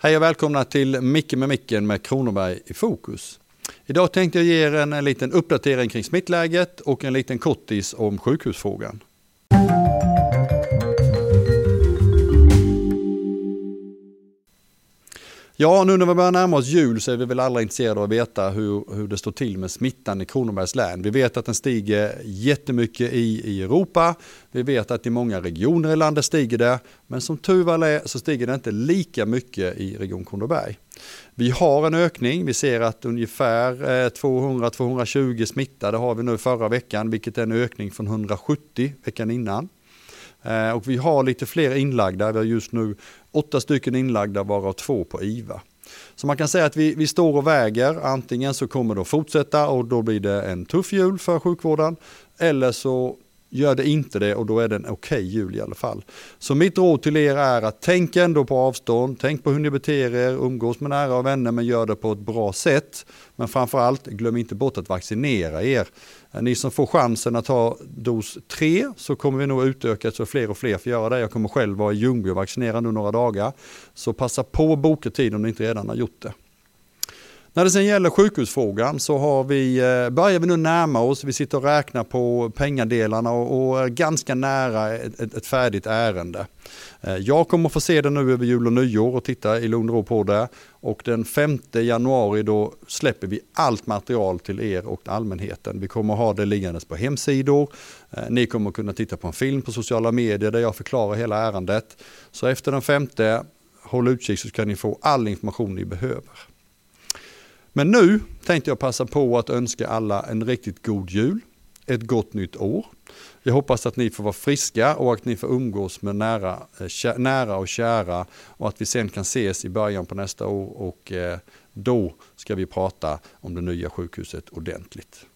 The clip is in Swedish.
Hej och välkomna till Micke med micken med Kronoberg i fokus. Idag tänkte jag ge er en, en liten uppdatering kring smittläget och en liten kortis om sjukhusfrågan. Ja, nu när vi börjar närma oss jul så är vi väl alla intresserade av att veta hur, hur det står till med smittan i Kronobergs län. Vi vet att den stiger jättemycket i, i Europa. Vi vet att i många regioner i landet stiger det. Men som tur väl är så stiger det inte lika mycket i Region Kronoberg. Vi har en ökning. Vi ser att ungefär eh, 200-220 smittade har vi nu förra veckan, vilket är en ökning från 170 veckan innan. Eh, och vi har lite fler inlagda. Vi har just nu åtta stycken inlagda varav två på IVA. Så man kan säga att vi, vi står och väger. Antingen så kommer det att fortsätta och då blir det en tuff jul för sjukvården. Eller så Gör det inte det och då är det en okej okay jul i alla fall. Så mitt råd till er är att tänk ändå på avstånd, tänk på hur ni beter er, umgås med nära och vänner men gör det på ett bra sätt. Men framförallt glöm inte bort att vaccinera er. Ni som får chansen att ta dos 3 så kommer vi nog utöka så fler och fler får göra det. Jag kommer själv vara i Ljungby och vaccinera nu några dagar. Så passa på att boka tid om ni inte redan har gjort det. När det sen gäller sjukhusfrågan så har vi, eh, börjar vi nu närma oss, vi sitter och räknar på pengadelarna och, och är ganska nära ett, ett, färdigt ärende. Eh, jag kommer få se det nu över jul och nyår och titta i lugn och ro på det. Och den 5 januari då släpper vi allt material till er och allmänheten. Vi kommer ha det liggandes på hemsidor. Eh, ni kommer kunna titta på en film på sociala medier där jag förklarar hela ärendet. Så efter den 5 håll utkik så ska ni få all information ni behöver. Men nu tänkte jag passa på att önska alla en riktigt god jul, ett gott nytt år. Jag hoppas att ni får vara friska och att ni får umgås med nära, eh, nära och kära och att vi sen kan ses i början på nästa år och eh, då ska vi prata om det nya sjukhuset ordentligt.